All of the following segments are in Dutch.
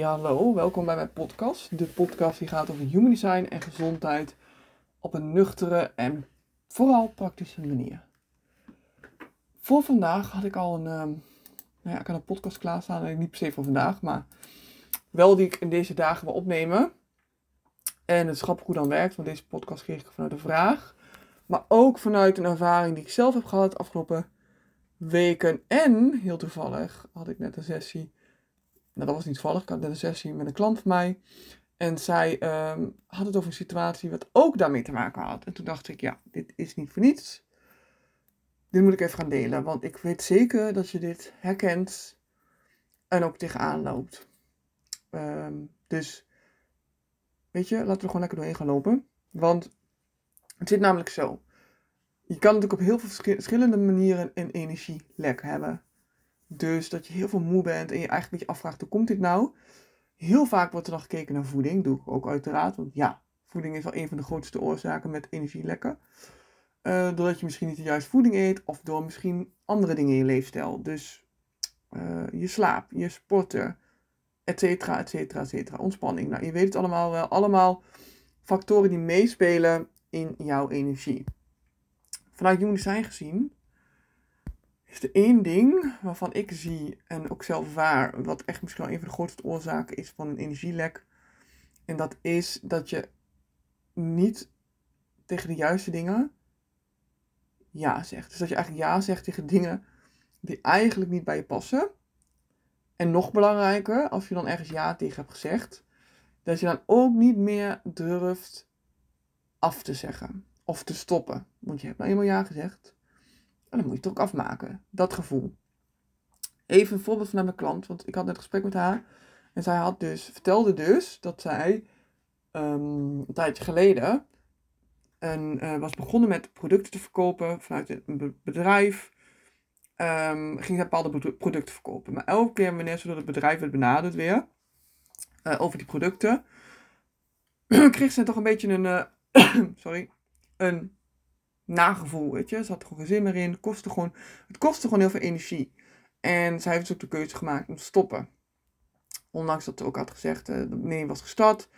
Hallo, welkom bij mijn podcast. De podcast die gaat over human design en gezondheid op een nuchtere en vooral praktische manier. Voor vandaag had ik al een, um, nou ja, ik had een podcast klaarstaan, niet per se voor vandaag, maar wel die ik in deze dagen wil opnemen. En het is grappig hoe dan werkt, want deze podcast kreeg ik vanuit een vraag. Maar ook vanuit een ervaring die ik zelf heb gehad de afgelopen weken. En heel toevallig had ik net een sessie. Nou, dat was niet toevallig. Ik had net een sessie met een klant van mij. En zij ehm, had het over een situatie wat ook daarmee te maken had. En toen dacht ik, ja, dit is niet voor niets. Dit moet ik even gaan delen. Want ik weet zeker dat je dit herkent en ook tegenaan loopt. Ehm, dus, weet je, laten we gewoon lekker doorheen gaan lopen. Want het zit namelijk zo. Je kan natuurlijk op heel veel verschillende manieren een energielek hebben. Dus dat je heel veel moe bent en je eigenlijk een beetje afvraagt, hoe komt dit nou? Heel vaak wordt er dan gekeken naar voeding. Doe ik ook uiteraard. Want ja, voeding is wel een van de grootste oorzaken met energielekken. Uh, doordat je misschien niet de juiste voeding eet. Of door misschien andere dingen in je leefstijl. Dus uh, je slaap, je sporten, et cetera, et cetera, et cetera. Ontspanning. Nou, je weet het allemaal wel. Allemaal factoren die meespelen in jouw energie. Vanuit Human Design gezien is er één ding waarvan ik zie en ook zelf waar, wat echt misschien wel een van de grootste oorzaken is van een energielek. En dat is dat je niet tegen de juiste dingen ja zegt. Dus dat je eigenlijk ja zegt tegen dingen die eigenlijk niet bij je passen. En nog belangrijker, als je dan ergens ja tegen hebt gezegd, dat je dan ook niet meer durft af te zeggen of te stoppen. Want je hebt nou eenmaal ja gezegd. En dan moet je het ook afmaken. Dat gevoel. Even een voorbeeld van mijn klant, want ik had net een gesprek met haar. En zij had dus, vertelde dus dat zij um, een tijdje geleden en, uh, was begonnen met producten te verkopen vanuit een bedrijf. Um, ging zij bepaalde producten verkopen. Maar elke keer wanneer ze door het bedrijf werd benaderd weer uh, over die producten, kreeg ze toch een beetje een, uh, sorry, een nagevoel, weet je. Ze had er gewoon geen zin meer in. Het kostte gewoon, het kostte gewoon heel veel energie. En zij heeft dus ook de keuze gemaakt om te stoppen. Ondanks dat ze ook had gezegd uh, dat nee was gestart,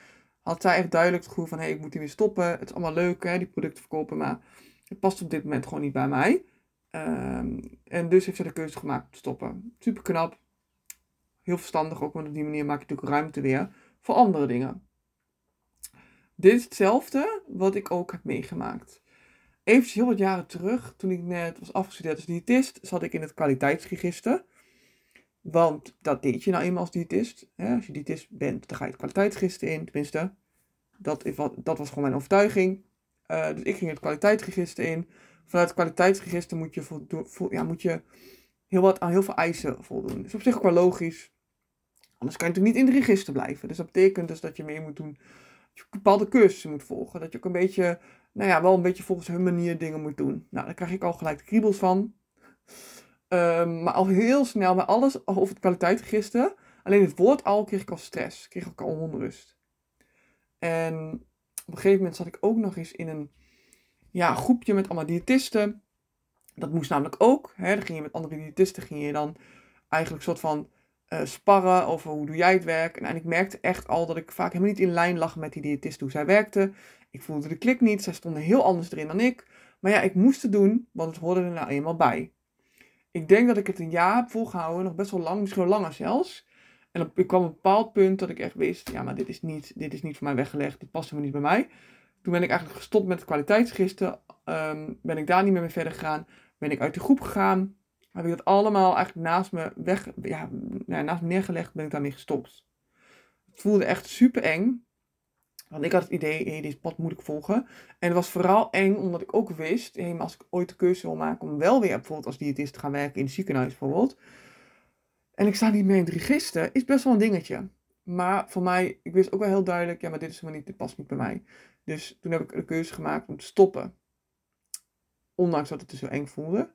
had zij echt duidelijk het gevoel van, hé, hey, ik moet hier weer stoppen. Het is allemaal leuk, hè, die producten verkopen, maar het past op dit moment gewoon niet bij mij. Um, en dus heeft zij de keuze gemaakt om te stoppen. Super knap. Heel verstandig ook, want op die manier maak je natuurlijk ruimte weer voor andere dingen. Dit is hetzelfde wat ik ook heb meegemaakt. Even heel wat jaren terug, toen ik net was afgestudeerd als diëtist, zat ik in het kwaliteitsregister. Want dat deed je nou eenmaal als diëtist. Als je diëtist bent, dan ga je het kwaliteitsregister in. Tenminste, dat, dat was gewoon mijn overtuiging. Uh, dus ik ging het kwaliteitsregister in. Vanuit het kwaliteitsregister moet je, ja, moet je heel wat, aan heel veel eisen voldoen. Dat is op zich ook wel logisch. Anders kan je natuurlijk niet in het register blijven. Dus dat betekent dus dat je meer moet doen je bepaalde cursussen moet volgen. Dat je ook een beetje, nou ja, wel een beetje volgens hun manier dingen moet doen. Nou, daar krijg ik al gelijk de kriebels van. Um, maar al heel snel bij alles over het kwaliteitsregister. Alleen het woord al kreeg ik al stress. Kreeg ik al onrust. En op een gegeven moment zat ik ook nog eens in een ja, groepje met allemaal diëtisten. Dat moest namelijk ook. Hè, dan ging je met andere diëtisten ging je dan eigenlijk een soort van uh, sparren over hoe doe jij het werk. En, ik merkte echt al dat ik vaak helemaal niet in lijn lag met die diëtist hoe zij werkte. Ik voelde de klik niet. Zij stonden heel anders erin dan ik. Maar ja, ik moest het doen, want het hoorde er nou eenmaal bij. Ik denk dat ik het een jaar heb volgehouden, nog best wel lang, misschien wel langer zelfs. En op, ik kwam een bepaald punt dat ik echt wist, ja, maar dit is niet, dit is niet voor mij weggelegd, dit past helemaal niet bij mij. Toen ben ik eigenlijk gestopt met het kwaliteitsregister, um, ben ik daar niet meer mee verder gegaan, ben ik uit de groep gegaan, heb ik dat allemaal eigenlijk naast me weg, ja, naast me neergelegd, ben ik daarmee gestopt. Het voelde echt super eng. Want ik had het idee, hey, dit pad moet ik volgen. En het was vooral eng omdat ik ook wist, hey, als ik ooit de keuze wil maken om wel weer bijvoorbeeld als diëtist te gaan werken in het ziekenhuis bijvoorbeeld. En ik sta niet meer in het register, is best wel een dingetje. Maar voor mij, ik wist ook wel heel duidelijk, ja, maar dit is helemaal niet, dit past niet bij mij. Dus toen heb ik de keuze gemaakt om te stoppen. Ondanks dat het dus zo eng voelde.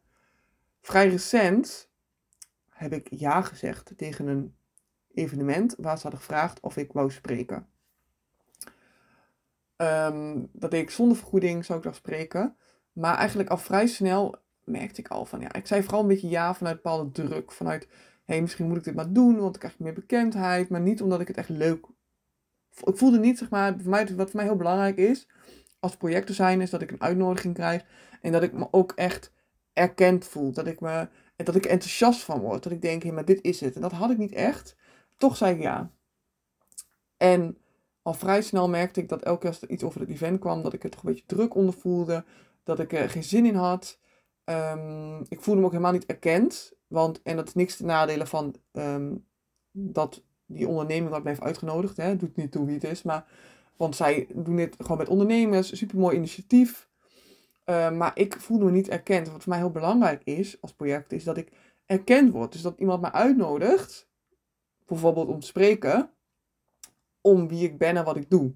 Vrij recent heb ik ja gezegd tegen een evenement waar ze hadden gevraagd of ik wou spreken. Um, dat deed ik zonder vergoeding, zou ik dan spreken. Maar eigenlijk al vrij snel merkte ik al van ja, ik zei vooral een beetje ja vanuit bepaalde druk. Vanuit hey, misschien moet ik dit maar doen, want ik krijg meer bekendheid. Maar niet omdat ik het echt leuk... Ik voelde niet, zeg maar, voor mij, wat voor mij heel belangrijk is, als projector zijn, is dat ik een uitnodiging krijg. En dat ik me ook echt erkend voel. Dat ik, me, dat ik enthousiast van word. Dat ik denk, hé, hey, maar dit is het. En dat had ik niet echt. Toch zei ik ja. En al vrij snel merkte ik dat elke keer als er iets over het event kwam, dat ik het een beetje druk onder voelde. Dat ik er geen zin in had. Um, ik voelde me ook helemaal niet erkend. Want, en dat is niks te nadelen van um, dat die onderneming wat mij heeft uitgenodigd. Hè, doet niet toe wie het is. Maar, want zij doen dit gewoon met ondernemers. Super mooi initiatief. Uh, maar ik voelde me niet erkend. Wat voor mij heel belangrijk is als project, is dat ik erkend word. Dus dat iemand mij uitnodigt, bijvoorbeeld om te spreken, om wie ik ben en wat ik doe.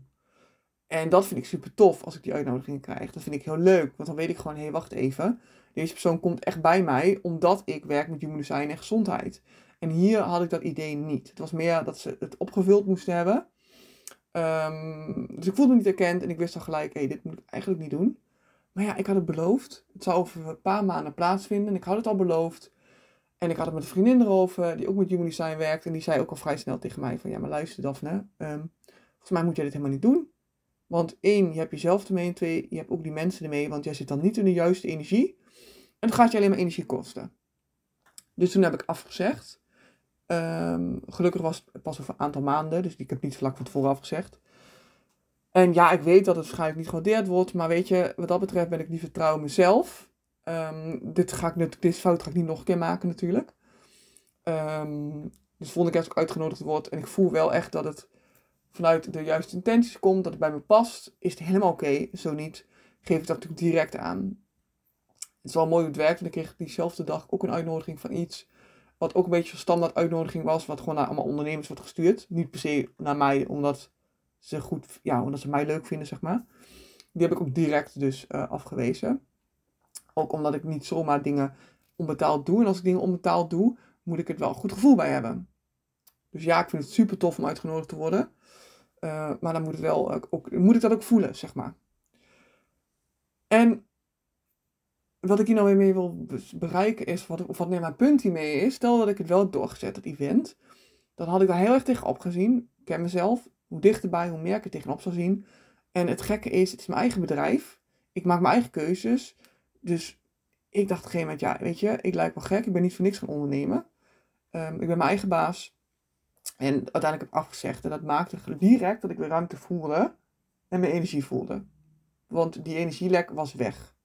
En dat vind ik super tof als ik die uitnodiging krijg. Dat vind ik heel leuk, want dan weet ik gewoon, hé, hey, wacht even. Deze persoon komt echt bij mij omdat ik werk met human design en gezondheid. En hier had ik dat idee niet. Het was meer dat ze het opgevuld moesten hebben. Um, dus ik voelde me niet erkend en ik wist al gelijk, hé, hey, dit moet ik eigenlijk niet doen. Maar ja, ik had het beloofd. Het zou over een paar maanden plaatsvinden. En ik had het al beloofd. En ik had het met een vriendin erover, die ook met Human Design werkt. En die zei ook al vrij snel tegen mij van, ja, maar luister Daphne, um, volgens mij moet jij dit helemaal niet doen. Want één, je hebt jezelf ermee. En twee, je hebt ook die mensen ermee. Want jij zit dan niet in de juiste energie. En het gaat je alleen maar energie kosten. Dus toen heb ik afgezegd. Um, gelukkig was het pas over een aantal maanden. Dus ik heb niet vlak van tevoren afgezegd. En ja, ik weet dat het waarschijnlijk niet gewaardeerd wordt. Maar weet je, wat dat betreft ben ik liever trouw mezelf. Um, dit, ga ik, dit fout ga ik niet nog een keer maken natuurlijk. Um, dus volgende keer als ik uitgenodigd word en ik voel wel echt dat het vanuit de juiste intenties komt, dat het bij me past, is het helemaal oké. Zo niet, geef ik dat natuurlijk direct aan. Het is wel mooi hoe het werkt, want ik kreeg diezelfde dag ook een uitnodiging van iets. Wat ook een beetje een standaard uitnodiging was, wat gewoon naar allemaal ondernemers wordt gestuurd. Niet per se naar mij, omdat ze goed, ja, omdat ze mij leuk vinden, zeg maar. Die heb ik ook direct dus uh, afgewezen. Ook omdat ik niet zomaar dingen onbetaald doe. En als ik dingen onbetaald doe, moet ik het wel een goed gevoel bij hebben. Dus ja, ik vind het super tof om uitgenodigd te worden. Uh, maar dan moet, het wel, ook, moet ik dat ook voelen, zeg maar. En wat ik hier nou weer mee wil bereiken is, wat, of wat mijn punt hiermee is, stel dat ik het wel heb doorgezet, het event, dan had ik daar heel erg tegen opgezien. Ik ken mezelf, hoe dichterbij, hoe meer ik er tegenop zou zien. En het gekke is, het is mijn eigen bedrijf. Ik maak mijn eigen keuzes. Dus ik dacht op een gegeven moment, ja, weet je, ik lijk wel gek. Ik ben niet voor niks gaan ondernemen. Um, ik ben mijn eigen baas. En uiteindelijk heb ik afgezegd. En dat maakte direct dat ik weer ruimte voelde. En mijn energie voelde. Want die energielek was weg.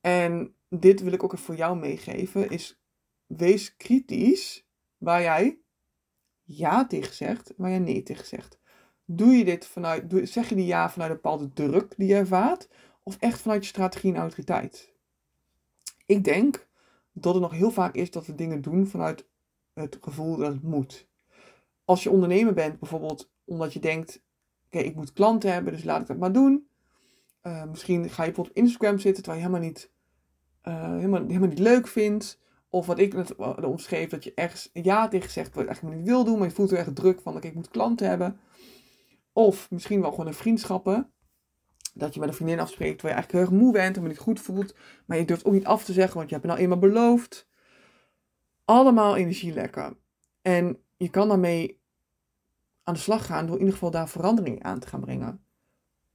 En dit wil ik ook even voor jou meegeven. Is wees kritisch waar jij ja tegen zegt. Waar jij nee tegen zegt. Doe je dit vanuit, zeg je die ja vanuit een bepaalde druk die je ervaart? Of echt vanuit je strategie en autoriteit? Ik denk dat het nog heel vaak is dat we dingen doen vanuit het gevoel dat het moet. Als je ondernemer bent, bijvoorbeeld omdat je denkt: oké, ik moet klanten hebben, dus laat ik dat maar doen. Uh, misschien ga je bijvoorbeeld op Instagram zitten terwijl je helemaal niet, uh, helemaal, helemaal niet leuk vindt. Of wat ik net omschreef, dat je ergens ja tegen zegt wat je eigenlijk niet wil doen, maar je voelt er echt druk van: oké, ik moet klanten hebben. Of misschien wel gewoon een vriendschappen dat je met een vriendin afspreekt waar je eigenlijk heel erg moe bent en me niet goed voelt. Maar je durft ook niet af te zeggen, want je hebt het nou eenmaal beloofd. Allemaal energielekken. En je kan daarmee aan de slag gaan door in ieder geval daar verandering aan te gaan brengen.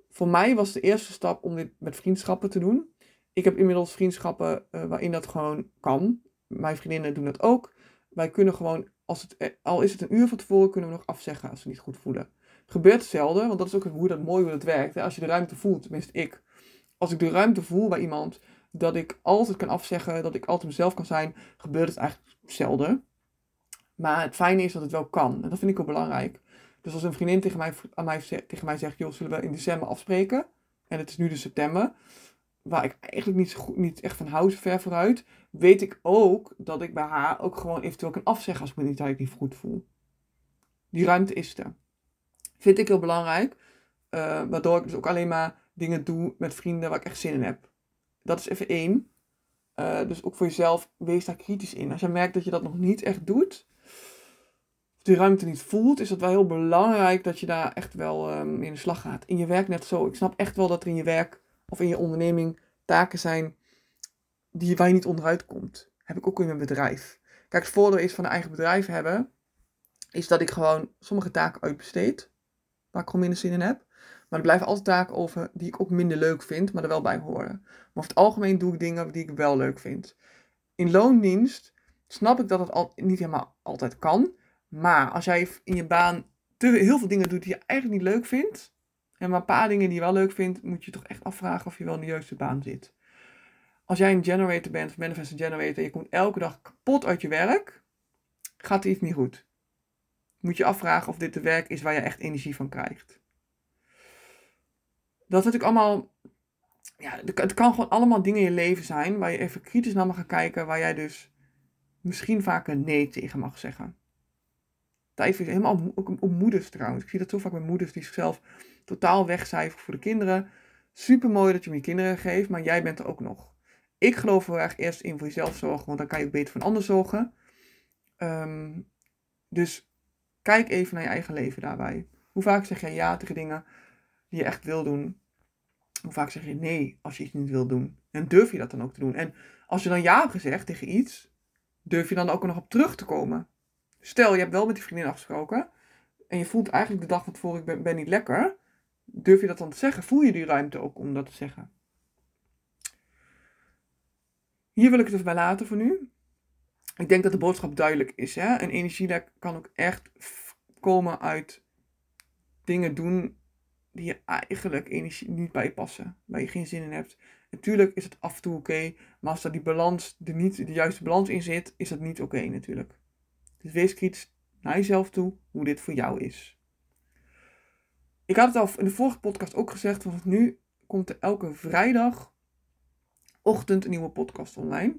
Voor mij was de eerste stap om dit met vriendschappen te doen. Ik heb inmiddels vriendschappen uh, waarin dat gewoon kan. Mijn vriendinnen doen dat ook. Wij kunnen gewoon, als het, eh, al is het een uur van tevoren, kunnen we nog afzeggen als we niet goed voelen gebeurt zelden, want dat is ook hoe dat mooi hoe het werkt. Als je de ruimte voelt, tenminste ik. Als ik de ruimte voel bij iemand, dat ik altijd kan afzeggen, dat ik altijd mezelf kan zijn, gebeurt het eigenlijk zelden. Maar het fijne is dat het wel kan. En dat vind ik ook belangrijk. Dus als een vriendin tegen mij, aan mij, tegen mij zegt, joh, zullen we in december afspreken? En het is nu de september. Waar ik eigenlijk niet, niet echt van hou, ver vooruit. Weet ik ook dat ik bij haar ook gewoon eventueel kan afzeggen als ik me niet, niet goed voel. Die ruimte is er. Vind ik heel belangrijk. Uh, waardoor ik dus ook alleen maar dingen doe met vrienden waar ik echt zin in heb. Dat is even één. Uh, dus ook voor jezelf, wees daar kritisch in. Als je merkt dat je dat nog niet echt doet, of die ruimte niet voelt, is het wel heel belangrijk dat je daar echt wel um, in de slag gaat. In je werk net zo. Ik snap echt wel dat er in je werk of in je onderneming taken zijn die, waar je niet onderuit komt. Heb ik ook in mijn bedrijf. Kijk, het voordeel is van een eigen bedrijf hebben, is dat ik gewoon sommige taken uitbesteed, waar ik gewoon minder zin in heb. Maar er blijven altijd taken over die ik ook minder leuk vind, maar er wel bij horen. Maar over het algemeen doe ik dingen die ik wel leuk vind. In loondienst snap ik dat het al, niet helemaal altijd kan. Maar als jij in je baan te, heel veel dingen doet die je eigenlijk niet leuk vindt, en maar een paar dingen die je wel leuk vindt, moet je toch echt afvragen of je wel in de juiste baan zit. Als jij een generator bent, of manifest generator, en je komt elke dag kapot uit je werk, gaat er iets niet goed. Moet je afvragen of dit de werk is waar je echt energie van krijgt. Dat is natuurlijk allemaal, ja, het kan gewoon allemaal dingen in je leven zijn waar je even kritisch naar mag gaan kijken, waar jij dus misschien vaker nee tegen mag zeggen. Tijd is helemaal ook moeders trouwens. Ik zie dat zo vaak bij moeders die zichzelf totaal wegcijferen voor de kinderen. Super mooi dat je je kinderen geeft, maar jij bent er ook nog. Ik geloof heel erg eerst in voor jezelf zorgen, want dan kan je ook beter voor een ander zorgen. Um, dus kijk even naar je eigen leven daarbij. Hoe vaak zeg jij ja tegen dingen die je echt wil doen? Hoe vaak zeg je nee als je iets niet wil doen? En durf je dat dan ook te doen? En als je dan ja hebt gezegd tegen iets, durf je dan ook nog op terug te komen? Stel, je hebt wel met die vriendin afgesproken en je voelt eigenlijk de dag van tevoren, ik ben, niet lekker. Durf je dat dan te zeggen? Voel je die ruimte ook om dat te zeggen? Hier wil ik het even bij laten voor nu. Ik denk dat de boodschap duidelijk is. Hè? Een energielek kan ook echt komen uit dingen doen die je eigenlijk energie niet bij je passen. Waar je geen zin in hebt. Natuurlijk is het af en toe oké. maar als er die balans, de, niet de juiste balans in zit, is dat niet oké natuurlijk. Dus wees kritisch naar jezelf toe hoe dit voor jou is. Ik had het al in de vorige podcast ook gezegd, want nu komt er elke vrijdagochtend een nieuwe podcast online.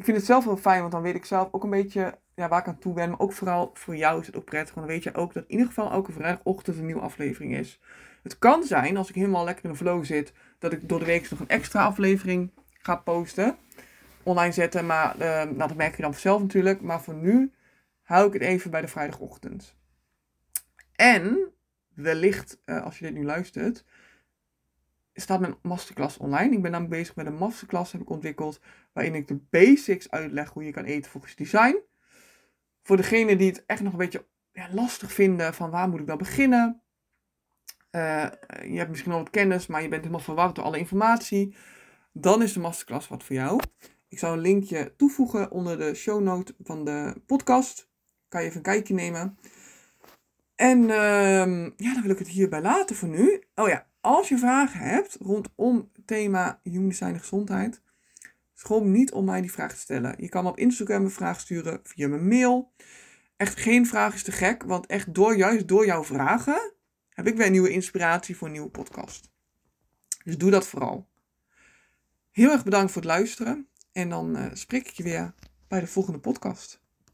Ik vind het zelf heel fijn, want dan weet ik zelf ook een beetje ja, waar ik aan toe ben. Maar ook vooral voor jou is het ook prettig, dan weet je ook dat in ieder geval elke vrijdagochtend een nieuwe aflevering is. Het kan zijn, als ik helemaal lekker in de flow zit, dat ik door de week nog een extra aflevering ga posten. Online zetten, maar uh, nou, dat merk je dan vanzelf natuurlijk. Maar voor nu hou ik het even bij de vrijdagochtend. En wellicht, uh, als je dit nu luistert, staat mijn masterclass online. Ik ben namelijk bezig met een masterclass, heb ik ontwikkeld, waarin ik de basics uitleg hoe je kan eten volgens design. Voor degenen die het echt nog een beetje ja, lastig vinden van waar moet ik dan beginnen. Uh, je hebt misschien al wat kennis, maar je bent helemaal verward door alle informatie. Dan is de masterclass wat voor jou. Ik zal een linkje toevoegen onder de show note van de podcast. Kan je even een kijkje nemen. En uh, ja, dan wil ik het hierbij laten voor nu. Oh ja, als je vragen hebt rondom thema human gezondheid, schroom niet om mij die vraag te stellen. Je kan me op Instagram een vraag sturen via mijn mail. Echt geen vraag is te gek, want echt door, juist door jouw vragen heb ik weer nieuwe inspiratie voor een nieuwe podcast. Dus doe dat vooral. Heel erg bedankt voor het luisteren en dan uh, spreek ik je weer bij de volgende podcast.